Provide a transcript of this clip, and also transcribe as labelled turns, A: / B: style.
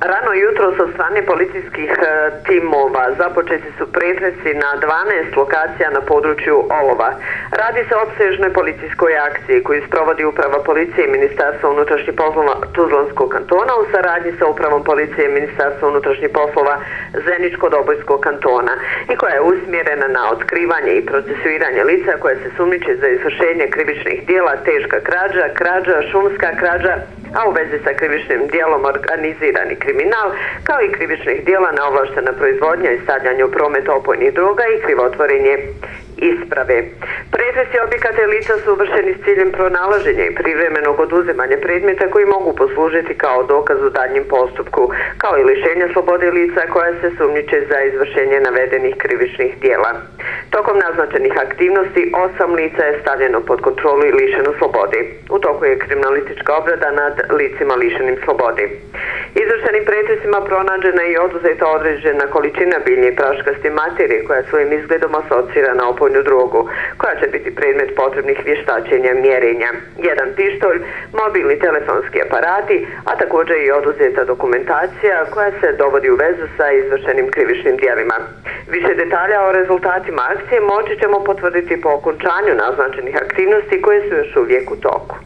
A: Rano jutro sa strane policijskih e, timova započeti su pretresi na 12 lokacija na području Olova. Radi se o obsežnoj policijskoj akciji koju sprovodi Uprava policije i Ministarstva unutrašnjih poslova Tuzlanskog kantona u saradnji sa Upravom policije i Ministarstva unutrašnjih poslova Zeničko-Dobojskog kantona i koja je usmjerena na otkrivanje i procesuiranje lica koje se sumniče za izvršenje krivičnih dijela, teška krađa, krađa, šumska krađa, a u vezi sa krivičnim dijelom organizirani kriminal, kao i krivičnih dijela na ovlaštena proizvodnja i stavljanje u promet opojnih droga i krivotvorenje isprave. Pretresi objekata i lica su uvršeni s ciljem pronalaženja i privremenog oduzimanja predmeta koji mogu poslužiti kao dokaz u daljnjem postupku, kao i lišenja slobode lica koja se sumniče za izvršenje navedenih krivičnih dijela. Tokom naznačenih aktivnosti, osam lica je stavljeno pod kontrolu i lišeno slobode. U toku je kriminalistička obrada nad licima lišenim slobode. Izvršenim pretresima pronađena i oduzeta određena količina biljne i praškaste materije koja svojim izgledom asocira na opojnu drogu, koja će biti predmet potrebnih vještačenja mjerenja. Jedan pištolj, mobilni telefonski aparati, a također i oduzeta dokumentacija koja se dovodi u vezu sa izvršenim krivičnim dijelima. Više detalja o rezultatima akcije moći ćemo potvrditi po okončanju naznačenih aktivnosti koje su još uvijek u toku.